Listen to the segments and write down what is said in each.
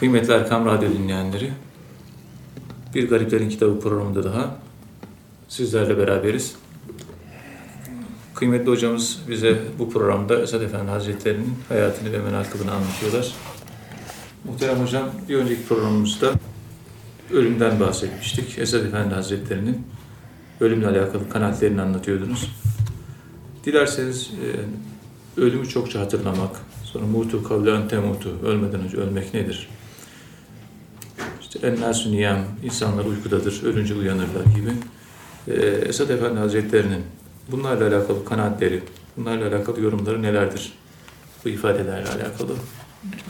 Kıymetli Erkam Radyo dinleyenleri, Bir Gariplerin Kitabı programında daha sizlerle beraberiz. Kıymetli hocamız bize bu programda Esad Efendi Hazretleri'nin hayatını ve menakıbını anlatıyorlar. Muhterem hocam, bir önceki programımızda ölümden bahsetmiştik. Esad Efendi Hazretleri'nin ölümle alakalı kanaatlerini anlatıyordunuz. Dilerseniz e, ölümü çokça hatırlamak, sonra mutu kavle ente mutu, ölmeden önce ölmek nedir? İşte ennâsü niyam, insanlar uykudadır, ölünce uyanırlar gibi. E, Esad Efendi Hazretleri'nin bunlarla alakalı kanaatleri, bunlarla alakalı yorumları nelerdir? Bu ifadelerle alakalı.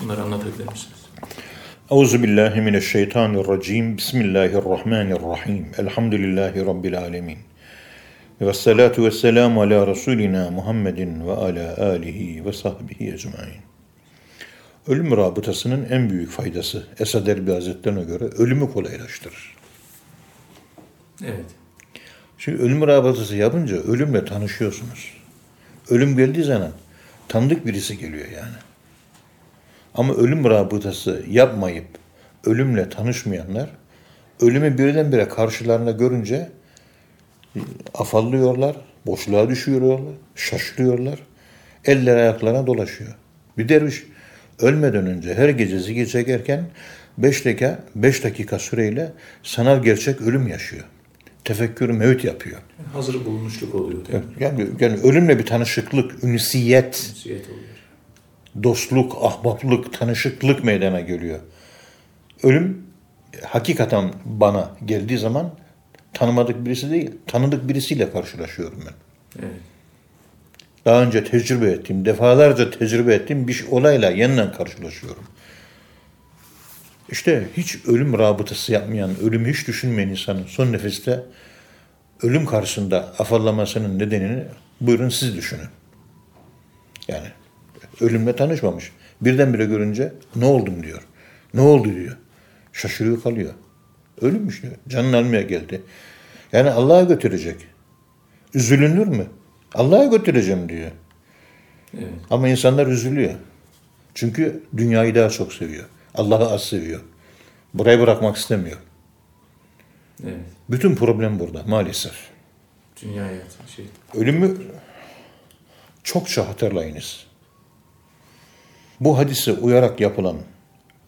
Bunları anlatabilir misiniz? Euzu billahi mineşşeytanirracim. Bismillahirrahmanirrahim. Elhamdülillahi rabbil alamin. Ve salatu ve selamu ala Resulina Muhammedin ve ala alihi ve sahbihi ecmain. Ölüm rabıtasının en büyük faydası Esad Erbil Hazretlerine göre ölümü kolaylaştırır. Evet. Şimdi ölüm rabıtası yapınca ölümle tanışıyorsunuz. Ölüm geldiği zaman tanıdık birisi geliyor yani. Ama ölüm rabıtası yapmayıp ölümle tanışmayanlar ölümü birdenbire karşılarına görünce e, afallıyorlar, boşluğa düşüyorlar, şaşırıyorlar. Eller ayaklarına dolaşıyor. Bir derviş ölmeden önce her gece zikir çekerken 5 dakika, 5 dakika süreyle sanal gerçek ölüm yaşıyor. Tefekkür mevt yapıyor. Hazır bulunuşluk oluyor. Değil mi? Yani, yani ölümle bir tanışıklık, ünsiyet, Siyet oluyor. dostluk, ahbaplık, tanışıklık meydana geliyor. Ölüm hakikaten bana geldiği zaman tanımadık birisi değil, tanıdık birisiyle karşılaşıyorum ben. Evet. Daha önce tecrübe ettiğim, defalarca tecrübe ettiğim bir olayla yeniden karşılaşıyorum. İşte hiç ölüm rabıtası yapmayan, ölümü hiç düşünmeyen insanın son nefeste ölüm karşısında afallamasının nedenini buyurun siz düşünün. Yani ölümle tanışmamış. Birdenbire görünce ne oldum diyor. Ne oldu diyor. Şaşırıyor kalıyor. Ölümmüş diyor. Canını almaya geldi. Yani Allah'a götürecek. Üzülünür mü? Allah'a götüreceğim diyor. Evet. Ama insanlar üzülüyor. Çünkü dünyayı daha çok seviyor. Allah'ı az seviyor. Burayı bırakmak istemiyor. Evet. Bütün problem burada maalesef. Dünya hayatı şey. Ölümü çokça hatırlayınız. Bu hadise uyarak yapılan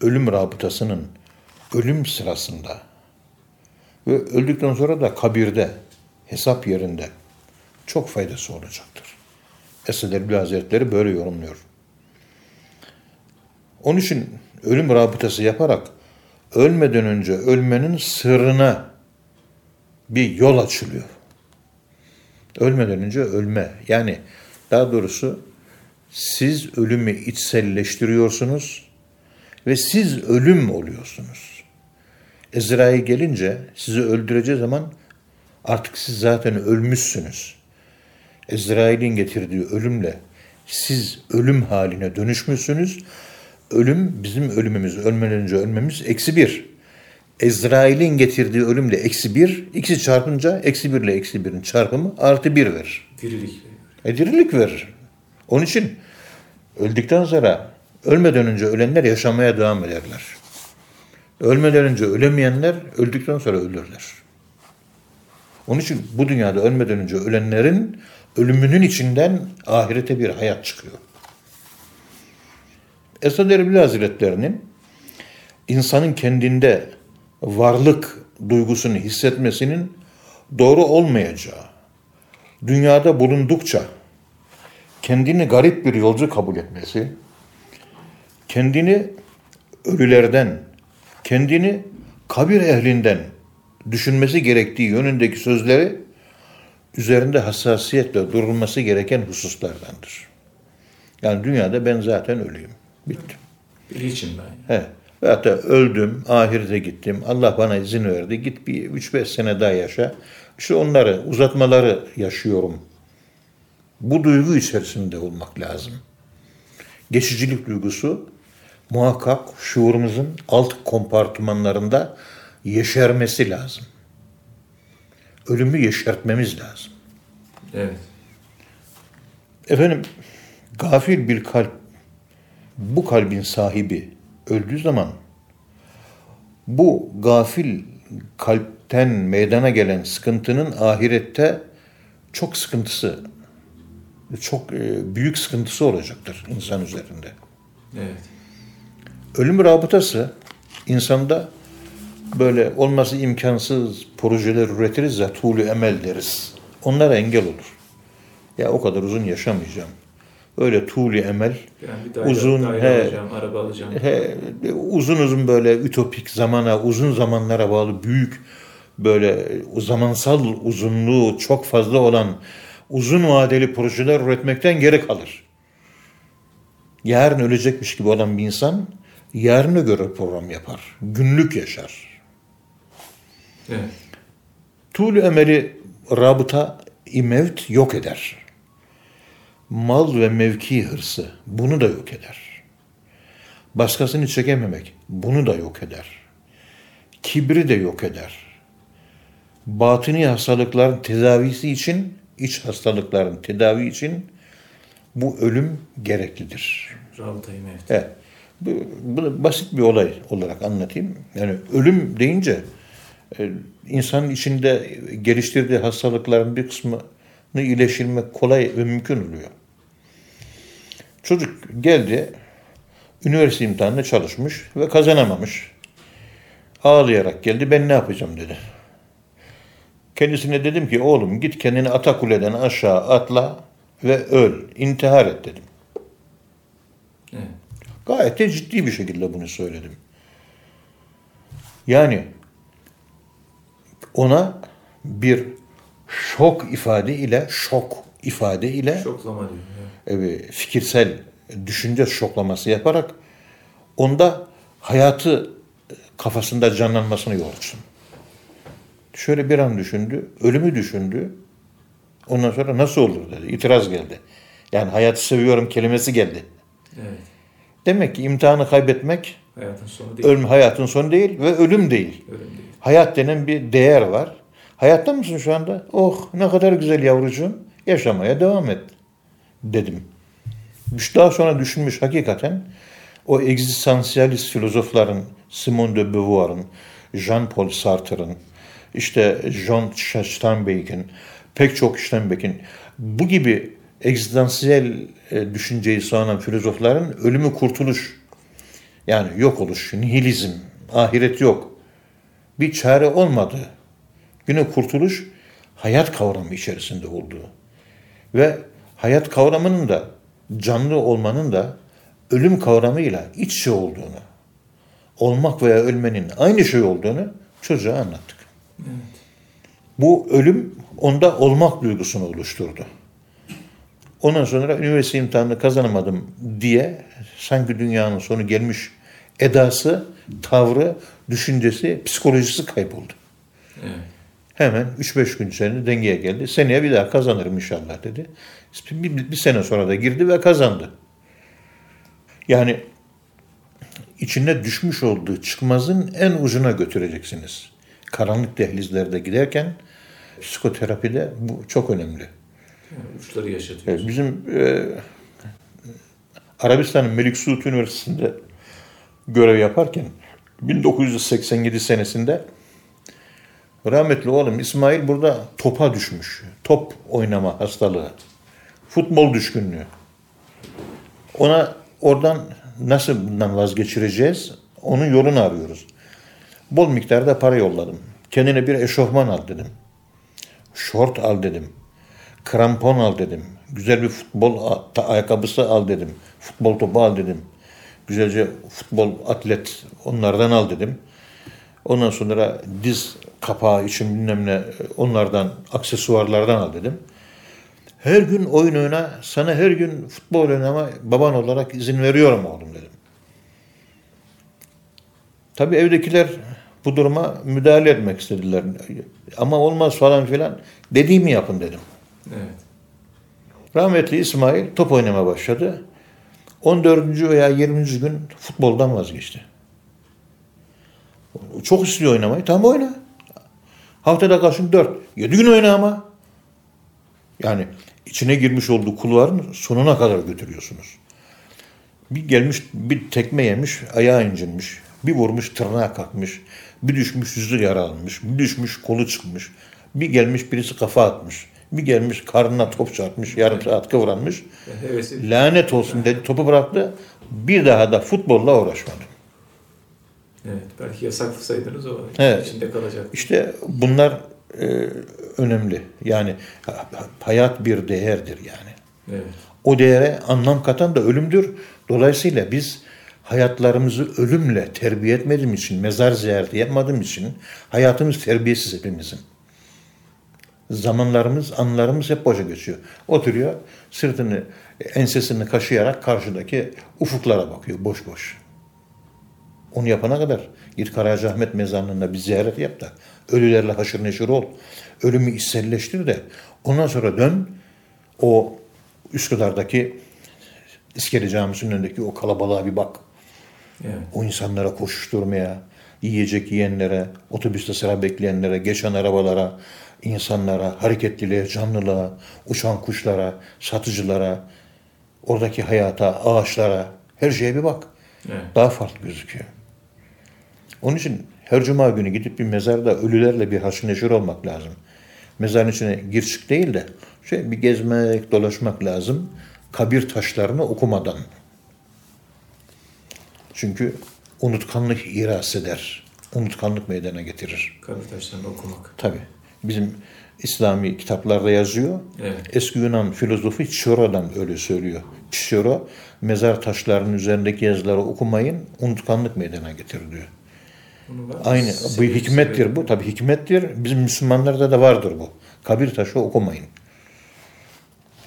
ölüm rabıtasının ölüm sırasında ve öldükten sonra da kabirde, hesap yerinde çok faydası olacaktır. Esad Erbil Hazretleri böyle yorumluyor. Onun için ölüm rabıtası yaparak ölmeden önce ölmenin sırrına bir yol açılıyor. Ölmeden önce ölme. Yani daha doğrusu siz ölümü içselleştiriyorsunuz ve siz ölüm oluyorsunuz. Ezrail gelince sizi öldüreceği zaman artık siz zaten ölmüşsünüz. Ezrail'in getirdiği ölümle siz ölüm haline dönüşmüşsünüz. Ölüm bizim ölümümüz, ölmeden önce ölmemiz eksi bir. Ezrail'in getirdiği ölümle eksi bir, ikisi çarpınca eksi bir ile eksi birin çarpımı artı bir verir. Dirilik. E dirilik verir. Onun için öldükten sonra ölmeden önce ölenler yaşamaya devam ederler. Ölmeden önce ölemeyenler öldükten sonra ölürler. Onun için bu dünyada ölmeden önce ölenlerin ölümünün içinden ahirete bir hayat çıkıyor. Esad Erbil Hazretleri'nin insanın kendinde varlık duygusunu hissetmesinin doğru olmayacağı, dünyada bulundukça kendini garip bir yolcu kabul etmesi, kendini ölülerden, kendini kabir ehlinden düşünmesi gerektiği yönündeki sözleri üzerinde hassasiyetle durulması gereken hususlardandır. Yani dünyada ben zaten ölüyüm. Bittim. Bilicim ben. He. Da öldüm, ahirete gittim. Allah bana izin verdi. Git bir 3-5 sene daha yaşa. İşte onları, uzatmaları yaşıyorum. Bu duygu içerisinde olmak lazım. Geçicilik duygusu muhakkak şuurumuzun alt kompartımanlarında yeşermesi lazım. Ölümü yeşertmemiz lazım. Evet. Efendim, gafil bir kalp, bu kalbin sahibi öldüğü zaman Bu gafil kalpten meydana gelen sıkıntının ahirette çok sıkıntısı, çok e, büyük sıkıntısı olacaktır insan üzerinde. Evet. Ölüm rabıtası insanda böyle olması imkansız projeler üretiriz ya tuğlu emel deriz. Onlara engel olur. Ya o kadar uzun yaşamayacağım. Öyle tuğlu emel Yani daire, Uzun, daire he. alacağım, araba alacağım. he, uzun uzun böyle ütopik zamana, uzun zamanlara bağlı büyük böyle zamansal uzunluğu çok fazla olan uzun vadeli projeler üretmekten geri kalır. Yarın ölecekmiş gibi olan bir insan yarına göre program yapar. Günlük yaşar. Evet. Tuğlu emeli rabıta imevt yok eder. Mal ve mevki hırsı bunu da yok eder. Başkasını çekememek bunu da yok eder. Kibri de yok eder. Batini hastalıkların tedavisi için, iç hastalıkların tedavi için bu ölüm gereklidir. Rabıtayı mevt. Evet. Bu, bu basit bir olay olarak anlatayım. Yani ölüm deyince insanın içinde geliştirdiği hastalıkların bir kısmını iyileştirmek kolay ve mümkün oluyor. Çocuk geldi, üniversite imtihanında çalışmış ve kazanamamış. Ağlayarak geldi, ben ne yapacağım dedi. Kendisine dedim ki oğlum git kendini Atakule'den aşağı atla ve öl, intihar et dedim. Evet. Gayet de ciddi bir şekilde bunu söyledim. Yani ona bir şok ifade ile şok ifade ile Şoklama diyor. Evet. e, fikirsel düşünce şoklaması yaparak onda hayatı kafasında canlanmasını yorsun. Şöyle bir an düşündü, ölümü düşündü. Ondan sonra nasıl olur dedi. İtiraz geldi. Yani hayatı seviyorum kelimesi geldi. evet. Demek ki imtihanı kaybetmek Hayatın sonu değil. ölüm hayatın sonu değil ve ölüm değil. Ölüm değil. Hayat denen bir değer var. Hayatta mısın şu anda? Oh ne kadar güzel yavrucuğum. Yaşamaya devam et dedim. Daha sonra düşünmüş hakikaten o egzistansiyalist filozofların Simone de Beauvoir'ın, Jean-Paul Sartre'ın, işte John Steinbeck'in, pek çok Steinbeck'in bu gibi egzistansiyel e, düşünceyi savunan filozofların ölümü kurtuluş, yani yok oluş, nihilizm, ahiret yok. Bir çare olmadı. Yine kurtuluş hayat kavramı içerisinde olduğu. Ve hayat kavramının da canlı olmanın da ölüm kavramıyla iç içe olduğunu, olmak veya ölmenin aynı şey olduğunu çocuğa anlattık. Bu ölüm onda olmak duygusunu oluşturdu. Ondan sonra üniversite imtihanını kazanamadım diye sanki dünyanın sonu gelmiş edası, tavrı, düşüncesi, psikolojisi kayboldu. Evet. Hemen 3-5 gün içerisinde dengeye geldi. Seneye bir daha kazanırım inşallah dedi. Bir, bir, sene sonra da girdi ve kazandı. Yani içine düşmüş olduğu çıkmazın en ucuna götüreceksiniz. Karanlık dehlizlerde giderken psikoterapide bu çok önemli. Uçları yaşatıyor. Evet, bizim e, Arabistan'ın Melik Suud Üniversitesi'nde görev yaparken 1987 senesinde rahmetli oğlum İsmail burada topa düşmüş. Top oynama hastalığı. Futbol düşkünlüğü. Ona oradan nasıl bundan vazgeçireceğiz? Onun yolunu arıyoruz. Bol miktarda para yolladım. Kendine bir eşofman al dedim. Şort al dedim. Krampon al dedim. Güzel bir futbol ayakkabısı al dedim. Futbol topu al dedim. Güzelce futbol atlet onlardan al dedim. Ondan sonra diz kapağı için bilmem ne onlardan aksesuarlardan al dedim. Her gün oyun oyna, sana her gün futbol oynama baban olarak izin veriyorum oğlum dedim. Tabii evdekiler bu duruma müdahale etmek istediler. Ama olmaz falan filan. Dediğimi yapın dedim. Evet. Rahmetli İsmail top oynamaya başladı. 14. veya 20. gün futboldan vazgeçti. Çok istiyor oynamayı. Tamam oyna. Haftada karşın 4. 7 gün oyna ama. Yani içine girmiş olduğu kulvarın sonuna kadar götürüyorsunuz. Bir gelmiş bir tekme yemiş, ayağı incinmiş. Bir vurmuş tırnağa kalkmış. Bir düşmüş yüzü yaralanmış. Bir düşmüş kolu çıkmış. Bir gelmiş birisi kafa atmış. Bir gelmiş karnına top çarpmış. Yarım saat kıvranmış. Hevesi Lanet olsun dedi topu bıraktı. Bir daha da futbolla uğraşmadı. Evet, belki yasaklasaydınız o Evet. içinde kalacak. İşte bunlar e, önemli. Yani ha- ha- hayat bir değerdir yani. Evet. O değere anlam katan da ölümdür. Dolayısıyla biz hayatlarımızı ölümle terbiye etmediğimiz için, mezar ziyareti yapmadığım için hayatımız terbiyesiz hepimizin. Zamanlarımız, anlarımız hep boşa geçiyor. Oturuyor, sırtını, ensesini kaşıyarak karşıdaki ufuklara bakıyor, boş boş. Onu yapana kadar git Karacaahmet mezarlığına bir ziyaret yap da ölülerle haşır neşir ol. Ölümü içselleştir de ondan sonra dön o Üsküdar'daki İskele Camisi'nin önündeki o kalabalığa bir bak. Evet. O insanlara koşuşturmaya, yiyecek yiyenlere, otobüste sıra bekleyenlere, geçen arabalara, insanlara, hareketliliğe, canlılığa, uçan kuşlara, satıcılara, oradaki hayata, ağaçlara, her şeye bir bak. Evet. Daha farklı gözüküyor. Onun için her cuma günü gidip bir mezarda ölülerle bir haşır neşir olmak lazım. Mezarın içine gir çık değil de şey bir gezmek, dolaşmak lazım. Kabir taşlarını okumadan. Çünkü unutkanlık iras eder. Unutkanlık meydana getirir. Kabir taşlarını okumak. Tabi. Bizim İslami kitaplarda yazıyor. Evet. Eski Yunan filozofu Cicero öyle söylüyor. Cicero, mezar taşlarının üzerindeki yazıları okumayın, unutkanlık meydana getirir diyor. Aynı. Bu hikmettir sebebi- bu. Tabi hikmettir. Bizim Müslümanlarda da vardır bu. Kabir taşı okumayın.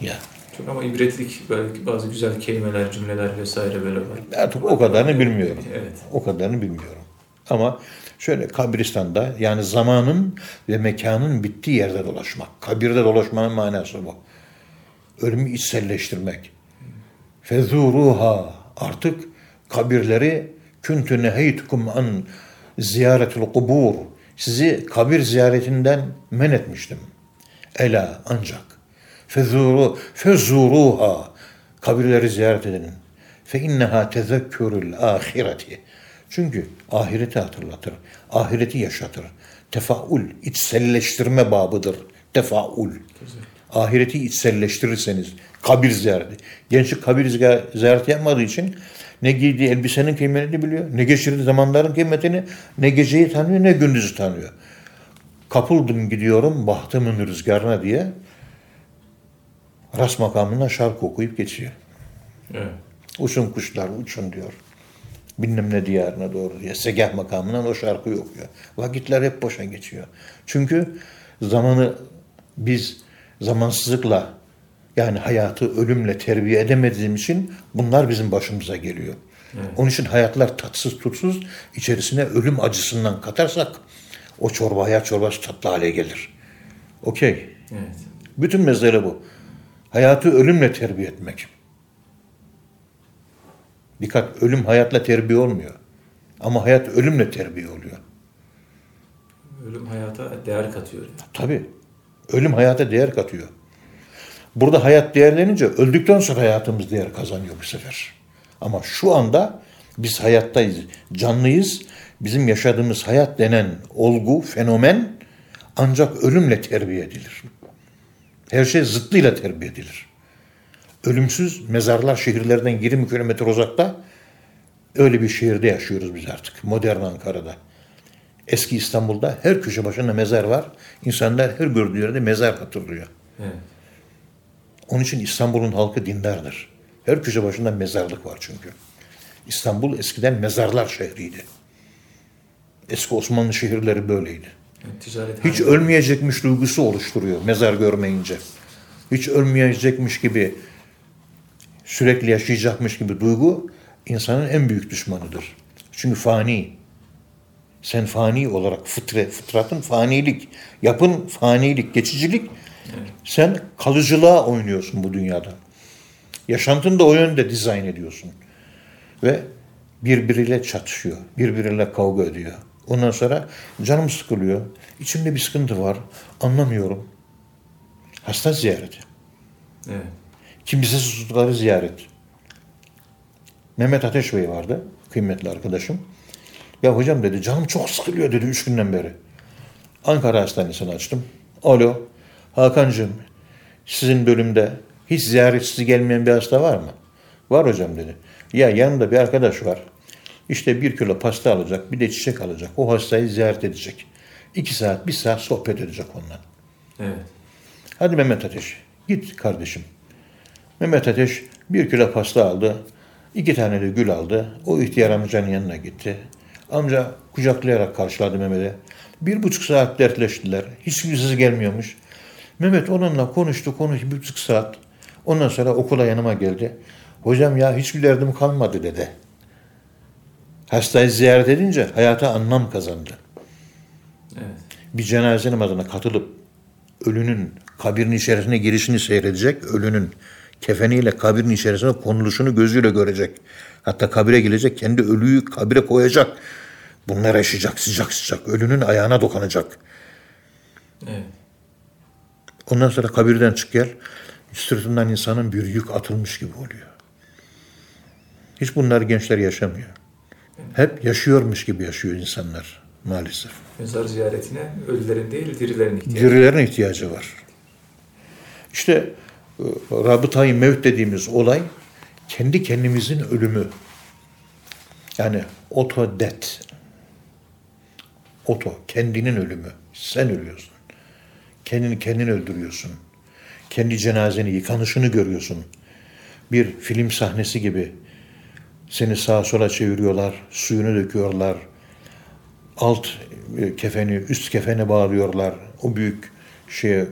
Ya. Çok ama ibretlik belki bazı güzel kelimeler, cümleler vesaire böyle var. Artık o kadarını bilmiyorum. Evet. O kadarını bilmiyorum. Ama şöyle kabristanda yani zamanın ve mekanın bittiği yerde dolaşmak. Kabirde dolaşmanın manası bu. Ölümü içselleştirmek. Fezuruha artık kabirleri küntü neheytukum an ziyaretul kubur. Sizi kabir ziyaretinden men etmiştim. Ela ancak. Fezuru, fezuruha. Kabirleri ziyaret edin. Fe inneha tezekkürül ahireti. Çünkü ahireti hatırlatır. Ahireti yaşatır. Tefaul, içselleştirme babıdır. Tefaul. Ahireti içselleştirirseniz kabir ziyareti. Gençlik kabir ziy- ziyareti yapmadığı için ne giydiği elbisenin kıymetini biliyor, ne geçirdiği zamanların kıymetini, ne geceyi tanıyor, ne gündüzü tanıyor. Kapıldım gidiyorum bahtımın rüzgarına diye ras makamına şarkı okuyup geçiyor. Evet. Uçun kuşlar uçun diyor. Bilmem ne diyarına doğru diye. Segah makamından o şarkıyı okuyor. Vakitler hep boşa geçiyor. Çünkü zamanı biz zamansızlıkla yani hayatı ölümle terbiye edemediğimiz için bunlar bizim başımıza geliyor. Onun için hayatlar tatsız tutsuz içerisine ölüm acısından katarsak o çorba hayat çorbası tatlı hale gelir. Okey. Evet. Bütün mesele bu. Hayatı ölümle terbiye etmek. Dikkat, ölüm hayatla terbiye olmuyor. Ama hayat ölümle terbiye oluyor. Ölüm hayata değer katıyor. yani. Tabii. Ölüm hayata değer katıyor. Burada hayat değerlenince öldükten sonra hayatımız değer kazanıyor bu sefer. Ama şu anda biz hayattayız, canlıyız. Bizim yaşadığımız hayat denen olgu, fenomen ancak ölümle terbiye edilir. Her şey zıttıyla terbiye edilir. Ölümsüz mezarlar şehirlerden 20 kilometre uzakta öyle bir şehirde yaşıyoruz biz artık. Modern Ankara'da. Eski İstanbul'da her köşe başında mezar var. İnsanlar her gördüğü yerde mezar hatırlıyor. Evet. Onun için İstanbul'un halkı dindardır. Her köşe başında mezarlık var çünkü. İstanbul eskiden mezarlar şehriydi. Eski Osmanlı şehirleri böyleydi. Yani ticaret Hiç ölmeyecekmiş duygusu oluşturuyor mezar görmeyince. Hiç ölmeyecekmiş gibi, sürekli yaşayacakmış gibi duygu insanın en büyük düşmanıdır. Çünkü fani. Sen fani olarak fıtre, fıtratın fanilik, yapın fanilik, geçicilik. Sen kalıcılığa oynuyorsun bu dünyada. Yaşantını da o yönde dizayn ediyorsun. Ve birbiriyle çatışıyor, birbiriyle kavga ediyor. Ondan sonra canım sıkılıyor, içimde bir sıkıntı var, anlamıyorum. Hasta ziyareti. Evet. Kimsesizlikleri ziyaret. Mehmet Ateş Bey vardı, kıymetli arkadaşım. Ya hocam dedi canım çok sıkılıyor dedi üç günden beri. Ankara Hastanesi'ni açtım. Alo Hakan'cığım sizin bölümde hiç ziyaretsiz gelmeyen bir hasta var mı? Var hocam dedi. Ya yanımda bir arkadaş var. İşte bir kilo pasta alacak, bir de çiçek alacak. O hastayı ziyaret edecek. İki saat, bir saat sohbet edecek onunla. Evet. Hadi Mehmet Ateş, git kardeşim. Mehmet Ateş bir kilo pasta aldı, iki tane de gül aldı. O ihtiyar amcanın yanına gitti. Amca kucaklayarak karşıladı Mehmet'e. Bir buçuk saat dertleştiler. Hiç yüzsüz gelmiyormuş. Mehmet onunla konuştu, konuştu bir buçuk saat. Ondan sonra okula yanıma geldi. Hocam ya hiçbir derdim kalmadı dedi. Hastayı ziyaret edince hayata anlam kazandı. Evet. Bir cenaze namazına katılıp ölünün kabirin içerisine girişini seyredecek, ölünün kefeniyle kabirin içerisine konuluşunu gözüyle görecek. Hatta kabire gelecek, kendi ölüyü kabire koyacak. Bunlar yaşayacak sıcak sıcak, ölünün ayağına dokunacak. Evet. Ondan sonra kabirden çık gel, sırtından insanın bir yük atılmış gibi oluyor. Hiç bunlar gençler yaşamıyor. Hep yaşıyormuş gibi yaşıyor insanlar maalesef. Mezar ziyaretine ölülerin değil dirilerin ihtiyacı. Dirilerin ihtiyacı var. İşte e, rabıtayı mevt dediğimiz olay kendi kendimizin ölümü. Yani oto det. Oto, kendinin ölümü. Sen ölüyorsun. Kendini kendin öldürüyorsun. Kendi cenazeni, yıkanışını görüyorsun. Bir film sahnesi gibi seni sağa sola çeviriyorlar, suyunu döküyorlar, alt e, kefeni üst kefene bağlıyorlar. O büyük şeye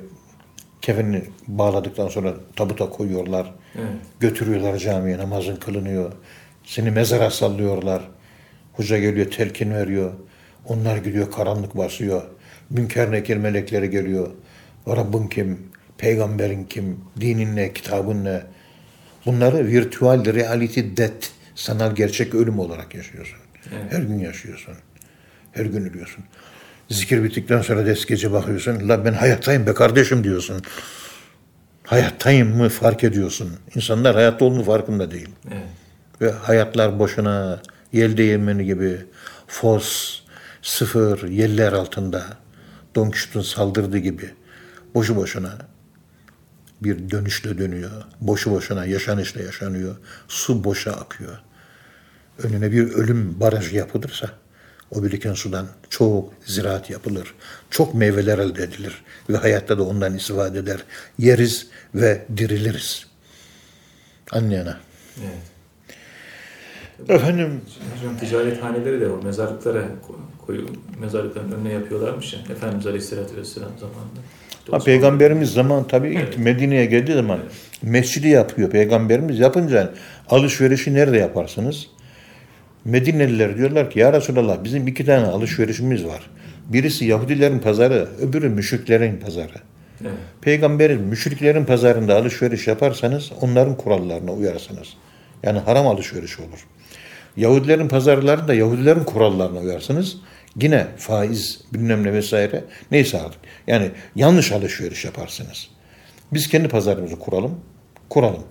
kefeni bağladıktan sonra tabuta koyuyorlar. Evet. Götürüyorlar camiye namazın kılınıyor. Seni mezara sallıyorlar. Hoca geliyor telkin veriyor. Onlar gidiyor karanlık basıyor. Münker nekir melekleri geliyor. Rabbin kim? Peygamberin kim? Dinin ne? Kitabın ne? Bunları virtual reality death, sanal gerçek ölüm olarak yaşıyorsun. Evet. Her gün yaşıyorsun. Her gün ölüyorsun. Zikir bittikten sonra des gece bakıyorsun. La ben hayattayım be kardeşim diyorsun. Hayattayım mı fark ediyorsun. İnsanlar hayatta olduğunu farkında değil. Evet. Ve hayatlar boşuna, yel değirmeni gibi fos, sıfır, yeller altında, Don Quixote'un saldırdığı gibi boşu boşuna bir dönüşle dönüyor. Boşu boşuna yaşanışla yaşanıyor. Su boşa akıyor. Önüne bir ölüm barajı yapılırsa o biriken sudan çok ziraat yapılır. Çok meyveler elde edilir. Ve hayatta da ondan istifade eder. Yeriz ve diriliriz. Anlayana. Evet. Efendim Hocam ticarethaneleri de o mezarlıklara ko- koyu mezarlıkların önüne yapıyorlarmış ya. Efendimiz Aleyhisselatü Vesselam zamanında. Ha, peygamberimiz zaman tabii ilk Evet. Medine'ye geldiği zaman mescidi yapıyor peygamberimiz. Yapınca alışverişi nerede yaparsınız? Medineliler diyorlar ki ya Resulallah bizim iki tane alışverişimiz var. Birisi Yahudilerin pazarı, öbürü müşriklerin pazarı. Evet. Peygamberin müşriklerin pazarında alışveriş yaparsanız onların kurallarına uyarsınız. Yani haram alışveriş olur. Yahudilerin pazarlarında Yahudilerin kurallarına uyarsınız. Yine faiz bilmem ne vesaire neyse artık. Yani yanlış alışveriş yaparsınız. Biz kendi pazarımızı kuralım. Kuralım.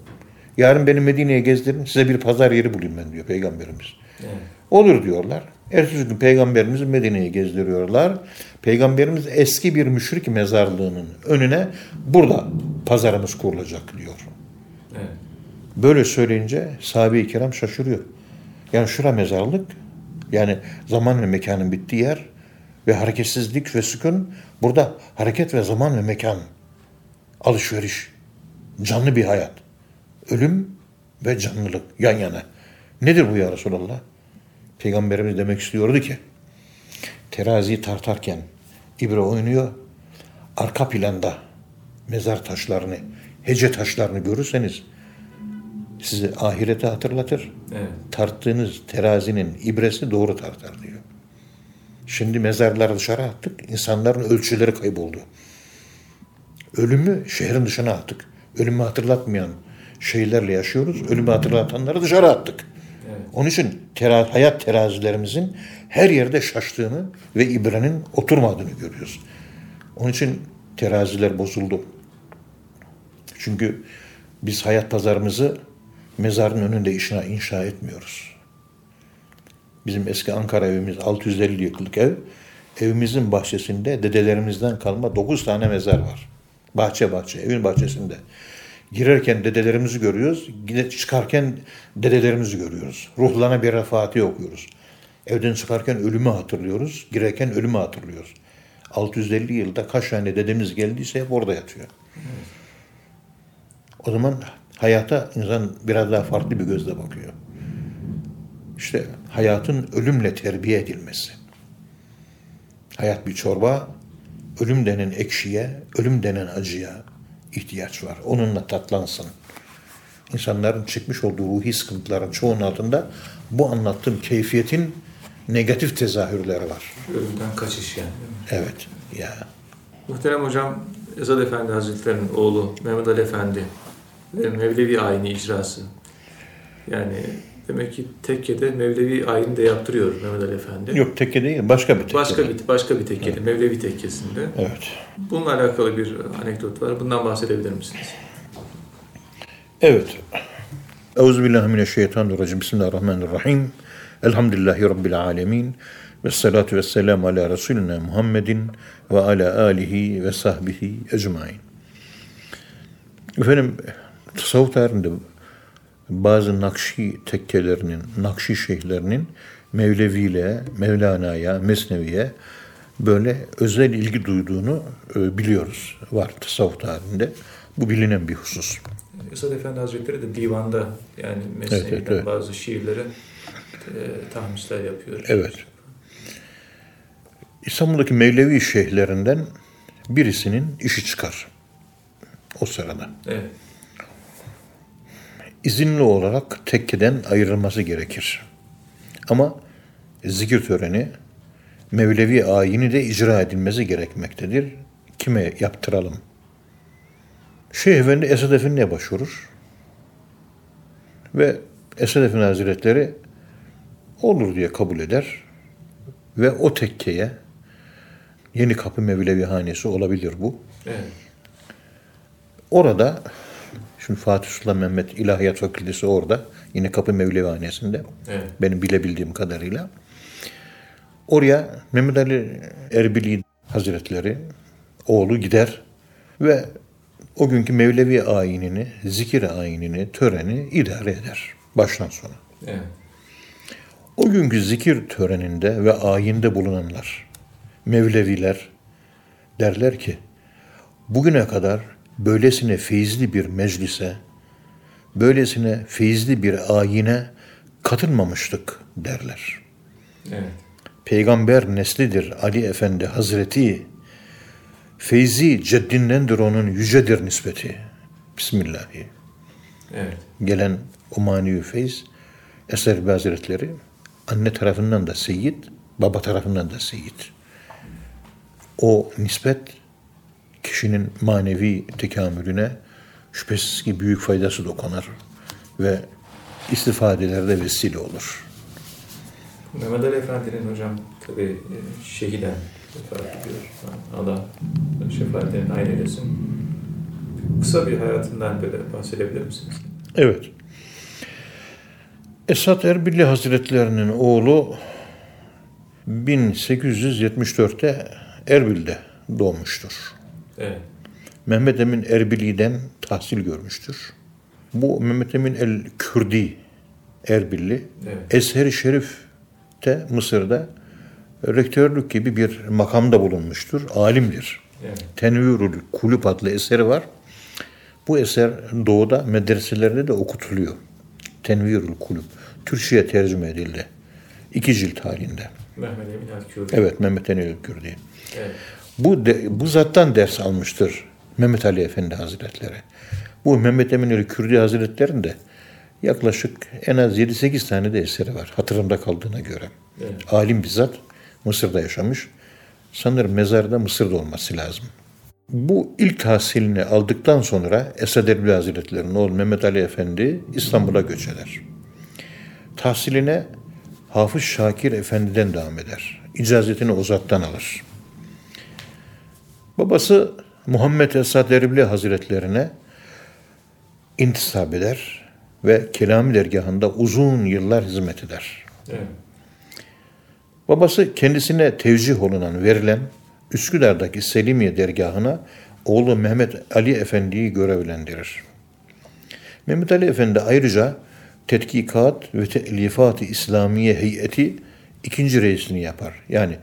Yarın beni Medine'ye gezdirin size bir pazar yeri bulayım ben diyor peygamberimiz. Evet. Olur diyorlar. Ertesi gün peygamberimizi Medine'ye gezdiriyorlar. Peygamberimiz eski bir müşrik mezarlığının önüne burada pazarımız kurulacak diyor. Evet. Böyle söyleyince sahabe-i kiram şaşırıyor. Yani şura mezarlık, yani zaman ve mekanın bittiği yer ve hareketsizlik ve sükun burada hareket ve zaman ve mekan, alışveriş, canlı bir hayat, ölüm ve canlılık yan yana. Nedir bu ya Resulallah? Peygamberimiz demek istiyordu ki, teraziyi tartarken ibre oynuyor, arka planda mezar taşlarını, hece taşlarını görürseniz sizi ahirete hatırlatır. Evet. Tarttığınız terazinin ibresi doğru tartar diyor. Şimdi mezarları dışarı attık. insanların ölçüleri kayboldu. Ölümü şehrin dışına attık. Ölümü hatırlatmayan şeylerle yaşıyoruz. Ölümü hatırlatanları dışarı attık. Evet. Onun için tera- hayat terazilerimizin her yerde şaştığını ve ibrenin oturmadığını görüyoruz. Onun için teraziler bozuldu. Çünkü biz hayat pazarımızı mezarın önünde inşa, inşa etmiyoruz. Bizim eski Ankara evimiz 650 yıllık ev. Evimizin bahçesinde dedelerimizden kalma 9 tane mezar var. Bahçe bahçe, evin bahçesinde. Girerken dedelerimizi görüyoruz, çıkarken dedelerimizi görüyoruz. Ruhlarına bir Fatiha okuyoruz. Evden çıkarken ölümü hatırlıyoruz, girerken ölümü hatırlıyoruz. 650 yılda kaç tane dedemiz geldiyse hep orada yatıyor. O zaman hayata insan biraz daha farklı bir gözle bakıyor. İşte hayatın ölümle terbiye edilmesi. Hayat bir çorba, ölüm denen ekşiye, ölüm denen acıya ihtiyaç var. Onunla tatlansın. İnsanların çekmiş olduğu ruhi sıkıntıların çoğunun altında bu anlattığım keyfiyetin negatif tezahürleri var. Ölümden kaçış yani. Evet. Ya Muhterem hocam Ezad Efendi Hazretleri'nin oğlu Mehmet Ali Efendi Mevlevi ayini icrası. Yani demek ki tekkede Mevlevi ayini de yaptırıyor Mehmet Ali Efendi. yok tekke değil, başka bir tekke. Başka bir başka bir tekkede, Mevlevi tekkesinde. Evet. Bununla alakalı bir anekdot var. Bundan bahsedebilir misiniz? Evet. Euzubillahimineşşeytanirracim. Bismillahirrahmanirrahim. Elhamdülillahi Rabbil alemin. Ve salatu ve selamu ala Resulina Muhammedin ve ala alihi ve sahbihi ecmain. Efendim, tasavvuf tarihinde bazı Nakşi tekkelerinin, Nakşi şeyhlerinin Mevlevi'yle, Mevlana'ya, Mesnevi'ye böyle özel ilgi duyduğunu e, biliyoruz. Var tasavvuf tarihinde. Bu bilinen bir husus. Esad Efendi Hazretleri de divanda yani Mesnevi'den Evet, evet, evet. bazı şiirlere e, tahmisler yapıyor. Evet. İstanbul'daki Mevlevi şeyhlerinden birisinin işi çıkar. O sırada. Evet. İzinli olarak tekkeden ayrılması gerekir. Ama zikir töreni Mevlevi ayini de icra edilmesi gerekmektedir. Kime yaptıralım? Şeyh Efendi Esad Efendi'ye başvurur. Ve Esad Efendi Hazretleri olur diye kabul eder. Ve o tekkeye Yeni Kapı Mevlevi Hanesi olabilir bu. Evet. Orada şimdi Fatih Sultan Mehmet İlahiyat Fakültesi orada. Yine Kapı Mevlevihanesi'nde. Evet. Benim bilebildiğim kadarıyla. Oraya Mehmet Ali Erbili Hazretleri oğlu gider ve o günkü Mevlevi ayinini, zikir ayinini, töreni idare eder baştan sona. Evet. O günkü zikir töreninde ve ayinde bulunanlar, Mevleviler derler ki, bugüne kadar böylesine feyizli bir meclise, böylesine feyizli bir ayine katılmamıştık derler. Evet. Peygamber neslidir Ali Efendi Hazreti, feyzi ceddindendir onun yücedir nispeti. Bismillahi. Evet. gelen o manevi feyz Eser Hazretleri anne tarafından da seyyid, baba tarafından da seyyid. O nispet kişinin manevi tekamülüne şüphesiz ki büyük faydası dokunar ve istifadelerde vesile olur. Mehmet Ali Efendi'nin hocam tabi e, şehiden vefat ediyor. Allah şefaatlerini ayrı eylesin. Kısa bir hayatından böyle bahsedebilir misiniz? Evet. Esat Erbilli Hazretlerinin oğlu 1874'te Erbil'de doğmuştur. Evet. Mehmet Emin Erbili'den tahsil görmüştür. Bu Mehmet Emin el-Kürdi Erbilli Evet. Ezher-i Şerif'te Mısır'da rektörlük gibi bir makamda bulunmuştur. Alimdir. Evet. Tenvirül Kulüp adlı eseri var. Bu eser doğuda medreselerde de okutuluyor. Tenvirül Kulüp. Türkçe'ye tercüme edildi. İki cilt halinde. Mehmet Emin Alkürdi. Evet Mehmet Emin el-Kürdi. Evet. Bu, de, bu zattan ders almıştır Mehmet Ali Efendi Hazretleri. Bu Mehmet Emin Ali Kürdi Hazretleri'nde yaklaşık en az 7-8 tane de eseri var hatırımda kaldığına göre. Evet. Alim bizzat Mısır'da yaşamış. Sanırım mezarda Mısır'da olması lazım. Bu ilk tahsilini aldıktan sonra Esad Erbil Hazretleri'nin oğlu Mehmet Ali Efendi İstanbul'a göç eder. Tahsiline Hafız Şakir Efendi'den devam eder. İcazetini o zattan alır. Babası Muhammed Esad Erbil Hazretlerine intisap eder ve Kelami dergahında uzun yıllar hizmet eder. Evet. Babası kendisine tevcih olunan verilen Üsküdar'daki Selimiye dergahına oğlu Mehmet Ali Efendi'yi görevlendirir. Mehmet Ali Efendi ayrıca Tetkikat ve Telifat-ı İslamiye Heyeti ikinci reisini yapar. Yani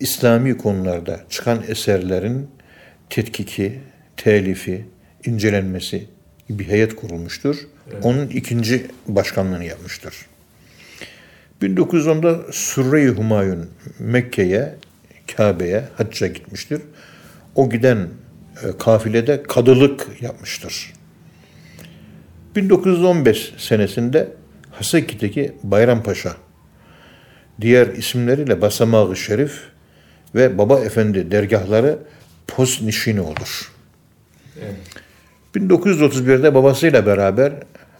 İslami konularda çıkan eserlerin tetkiki, telifi, incelenmesi bir heyet kurulmuştur. Onun ikinci başkanlığını yapmıştır. 1910'da Sürre-i Humayun Mekke'ye, Kabe'ye hacca gitmiştir. O giden e, kafilede kadılık yapmıştır. 1915 senesinde Haseki'deki Bayrampaşa, diğer isimleriyle Basamağı Şerif ve Baba Efendi dergahları post nişini olur. Evet. 1931'de babasıyla beraber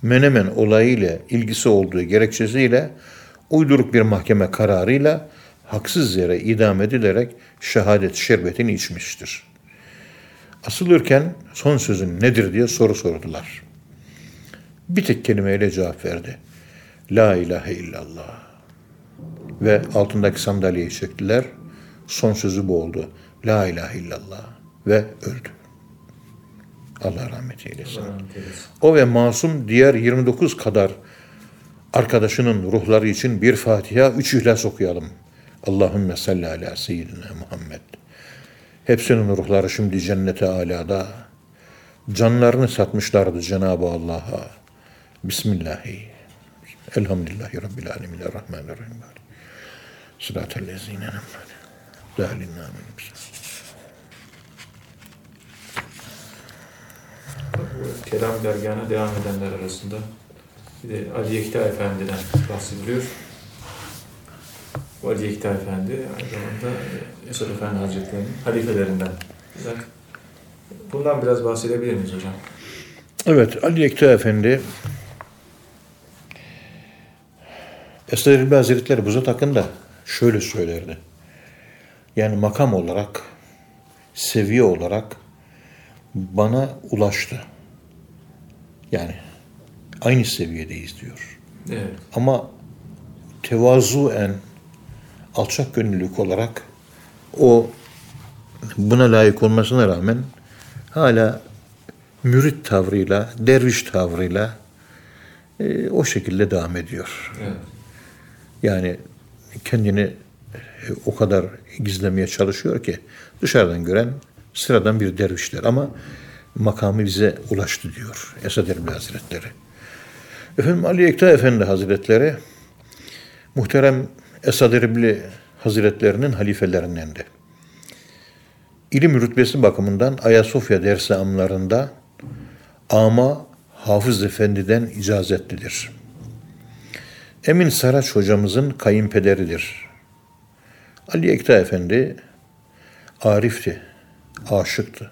Menemen olayıyla ilgisi olduğu gerekçesiyle uyduruk bir mahkeme kararıyla haksız yere idam edilerek şehadet şerbetini içmiştir. Asılırken son sözün nedir diye soru sordular. Bir tek kelimeyle cevap verdi. La ilahe illallah. Ve altındaki sandalyeyi çektiler. Son sözü bu oldu. La ilahe illallah. Ve öldü. Allah rahmet eylesin. Allah rahmet eylesin. O ve masum diğer 29 kadar arkadaşının ruhları için bir Fatiha, üç İhlas okuyalım. Allahümme salli ala seyyidina Muhammed. Hepsinin ruhları şimdi cennete alada. Canlarını satmışlardı Cenab-ı Allah'a. Bismillahi. Elhamdülillahi Rabbil alemin. Errahmanirrahim. Sıratel lezine amin. Bu Kelam dergahına devam edenler arasında bir de Ali Yekta Efendi'den bahsediliyor. Bu Ali Yekta Efendi aynı zamanda Esad Efendi Hazretleri'nin halifelerinden. Bundan biraz bahsedebilir miyiz hocam? Evet, Ali Yekta Efendi Esad Erbil Hazretleri bu zat hakkında şöyle söylerdi. Yani makam olarak, seviye olarak bana ulaştı. Yani aynı seviyedeyiz diyor. Evet. Ama tevazuen alçak gönüllülük olarak o buna layık olmasına rağmen hala mürit tavrıyla, derviş tavrıyla e, o şekilde devam ediyor. Evet. Yani kendini o kadar gizlemeye çalışıyor ki dışarıdan gören sıradan bir dervişler ama makamı bize ulaştı diyor Esad Erbil Hazretleri. Efendim Ali Ekta Efendi Hazretleri muhterem Esad Erbil Hazretlerinin halifelerindendi. İlim rütbesi bakımından Ayasofya dersi amlarında ama Hafız Efendi'den icazetlidir. Emin Saraç hocamızın kayınpederidir. Ali Ekta Efendi arifti, aşıktı.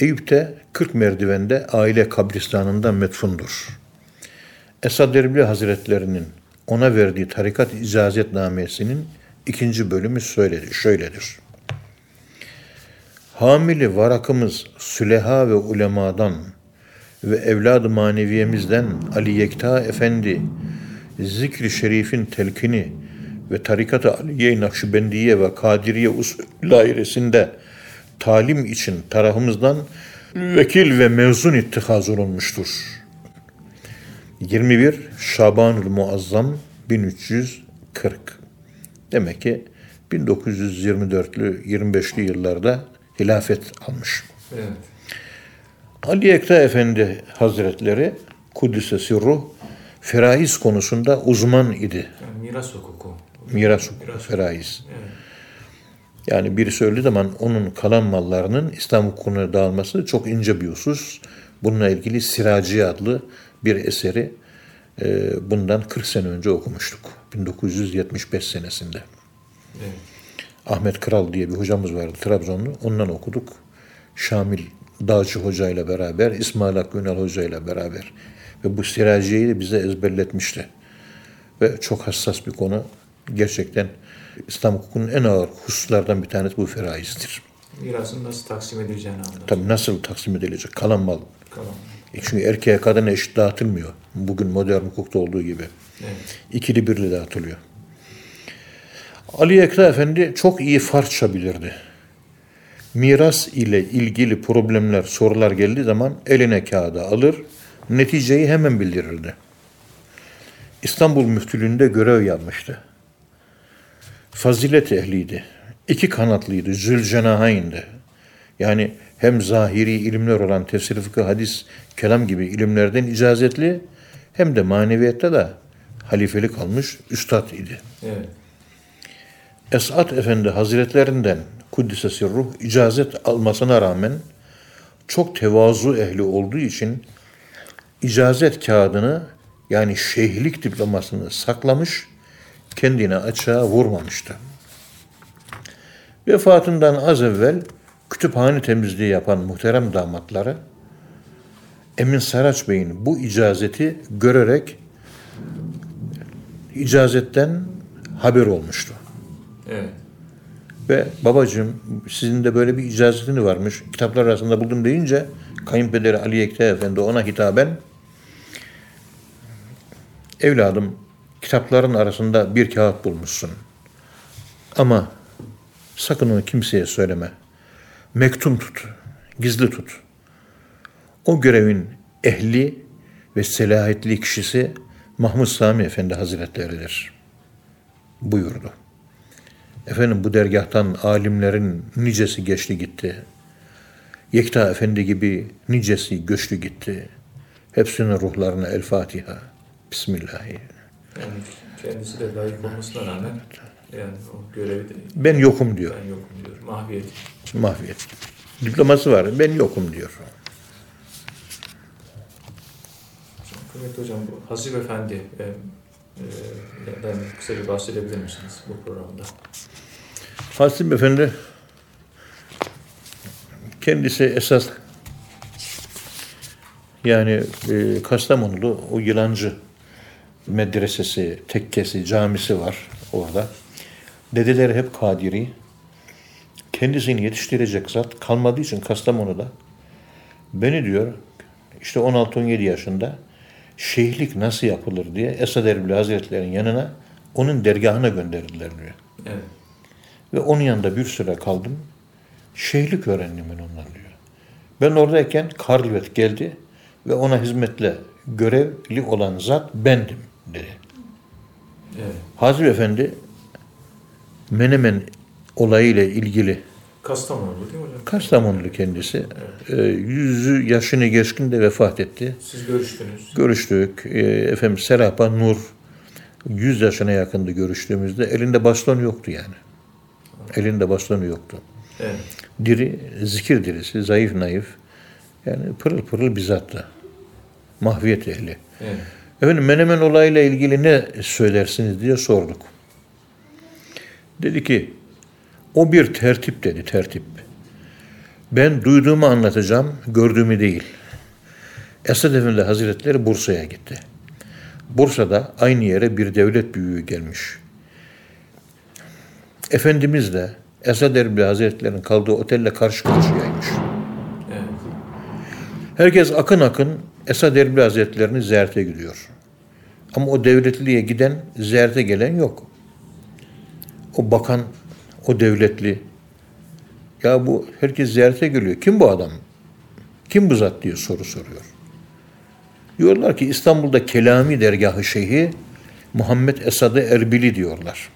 Eyüp'te 40 merdivende aile kabristanında metfundur. Esad Erbil Hazretlerinin ona verdiği tarikat icazetnamesinin ikinci bölümü söyledi, şöyledir. Hamili varakımız süleha ve ulemadan ve evlad-ı maneviyemizden Ali Yekta Efendi zikri şerifin telkini ve tarikat-ı Aliye Nakşibendiye ve Kadiriye usul dairesinde talim için tarafımızdan vekil ve mezun ittihaz olunmuştur. 21 Şabanül Muazzam 1340 Demek ki 1924'lü 25'li yıllarda hilafet almış. Evet. Ali Ekta Efendi Hazretleri Kudüs'e sirruh feraiz konusunda uzman idi. Yani miras hukuku. Miras Miras. feraiz. Evet. Yani biri söylediği zaman onun kalan mallarının İslam hukukuna dağılması çok ince bir husus. Bununla ilgili Siraci adlı bir eseri e, bundan 40 sene önce okumuştuk. 1975 senesinde. Evet. Ahmet Kral diye bir hocamız vardı Trabzonlu. Ondan okuduk. Şamil Dağcı Hoca ile beraber, İsmail Hakkı Ünal Hoca ile beraber. Ve bu Siraciye'yi de bize ezberletmişti. Ve çok hassas bir konu. Gerçekten İslam hukukunun en ağır hususlardan bir tanesi bu feraizdir. Mirasın nasıl taksim edileceğini anlatıyor. Tabii nasıl taksim edilecek? Kalan mal. Tamam. E Çünkü erkeğe kadına eşit dağıtılmıyor. Bugün modern hukukta olduğu gibi. Evet. İkili birli dağıtılıyor. Ali Ekra Efendi çok iyi farsça bilirdi. Miras ile ilgili problemler, sorular geldiği zaman eline kağıda alır, neticeyi hemen bildirirdi. İstanbul Müftülüğü'nde görev yapmıştı. Fazilet ehliydi. İki kanatlıydı, zülcenahayn'di. Yani hem zahiri ilimler olan tefsir, fıkıh, hadis, kelam gibi ilimlerden icazetli hem de maneviyette de halifelik almış üstad idi. Evet. Esat Efendi Hazretlerinden Kuddisesi Ruh icazet almasına rağmen çok tevazu ehli olduğu için icazet kağıdını yani şeyhlik diplomasını saklamış, kendine açığa vurmamıştı. Vefatından az evvel kütüphane temizliği yapan muhterem damatları Emin Saraç Bey'in bu icazeti görerek icazetten haber olmuştu. Evet. Ve babacığım sizin de böyle bir icazetini varmış. Kitaplar arasında buldum deyince kayınpederi Ali Ekte Efendi ona hitaben evladım kitapların arasında bir kağıt bulmuşsun. Ama sakın onu kimseye söyleme. Mektum tut, gizli tut. O görevin ehli ve selahiyetli kişisi Mahmud Sami Efendi Hazretleri'dir. Buyurdu. Efendim bu dergahtan alimlerin nicesi geçti gitti. Yekta Efendi gibi nicesi göçtü gitti. Hepsinin ruhlarına El Fatiha. Bismillahirrahmanirrahim. Yani kendisi de layık olmasına rağmen yani o görevi de Ben yokum diyor. ben yokum diyor. Mahviyet. Mahviyet. Diploması var. Ben yokum diyor. Kıymetli hocam bu Hasip Efendi e, e, den kısa bir bahsedebilir misiniz bu programda? Hasip Efendi kendisi esas yani e, Kastamonulu o yılancı medresesi, tekkesi, camisi var orada. Dedeleri hep Kadiri. Kendisini yetiştirecek zat kalmadığı için Kastamonu'da beni diyor işte 16-17 yaşında şeyhlik nasıl yapılır diye Esad Erbil Hazretleri'nin yanına onun dergahına gönderdiler diyor. Evet. Ve onun yanında bir süre kaldım. Şeyhlik öğrendim ben ondan diyor. Ben oradayken Karlvet geldi ve ona hizmetle görevli olan zat bendim dedi. Evet. Hazır Efendi Menemen olayıyla ilgili Kastamonu değil mi hocam? Kastamonlu kendisi. Ee, yüzü yaşını geçkin de vefat etti. Siz görüştünüz. Görüştük. Ee, efendim Serapa Nur 100 yaşına yakındı görüştüğümüzde. Elinde baston yoktu yani. Elinde bastonu yoktu. Evet. Diri, zikir dirisi, zayıf naif. Yani pırıl pırıl bir zattı. Mahviyet ehli. Evet. Efendim Menemen olayıyla ilgili ne söylersiniz diye sorduk. Dedi ki o bir tertip dedi tertip. Ben duyduğumu anlatacağım, gördüğümü değil. Esad Efendi Hazretleri Bursa'ya gitti. Bursa'da aynı yere bir devlet büyüğü gelmiş. Efendimiz de Esad Erbil Hazretleri'nin kaldığı otelle karşı karşıyaymış. Evet. Herkes akın akın Esad Erbil Hazretleri'ni ziyarete gidiyor. Ama o devletliye giden, ziyarete gelen yok. O bakan, o devletli. Ya bu herkes ziyarete geliyor. Kim bu adam? Kim bu zat diye soru soruyor. Diyorlar ki İstanbul'da Kelami dergahı şeyhi Muhammed Esad-ı Erbili diyorlar.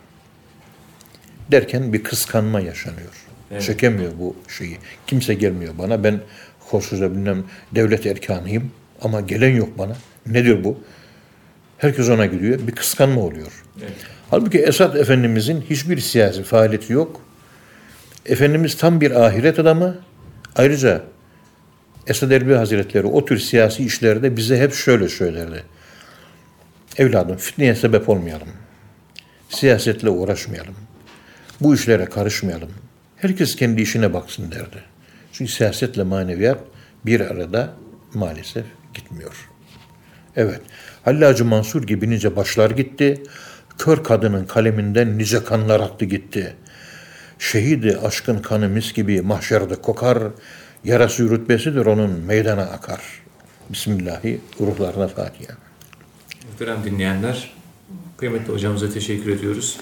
Derken bir kıskanma yaşanıyor. Evet. Çekemiyor bu şeyi. Kimse gelmiyor bana. Ben koşuca bilmem devlet erkanıyım ama gelen yok bana. Ne diyor bu? Herkes ona gidiyor. Bir kıskanma oluyor. Evet. Halbuki Esad Efendimizin hiçbir siyasi faaliyeti yok. Efendimiz tam bir ahiret adamı. Ayrıca Esad Erbil Hazretleri o tür siyasi işlerde bize hep şöyle söylerdi. Evladım fitneye sebep olmayalım. Siyasetle uğraşmayalım. Bu işlere karışmayalım. Herkes kendi işine baksın derdi. Çünkü siyasetle maneviyat bir arada maalesef gitmiyor. Evet. Hallacı Mansur gibi nice başlar gitti. Kör kadının kaleminden nice kanlar aktı gitti. Şehidi aşkın kanı mis gibi mahşerde kokar. Yarası rütbesidir onun meydana akar. Bismillahi ruhlarına Fatiha. Muhterem dinleyenler, kıymetli hocamıza teşekkür ediyoruz.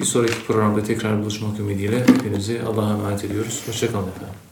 Bir sonraki programda tekrar buluşmak ümidiyle hepinizi Allah'a emanet ediyoruz. Hoşçakalın efendim.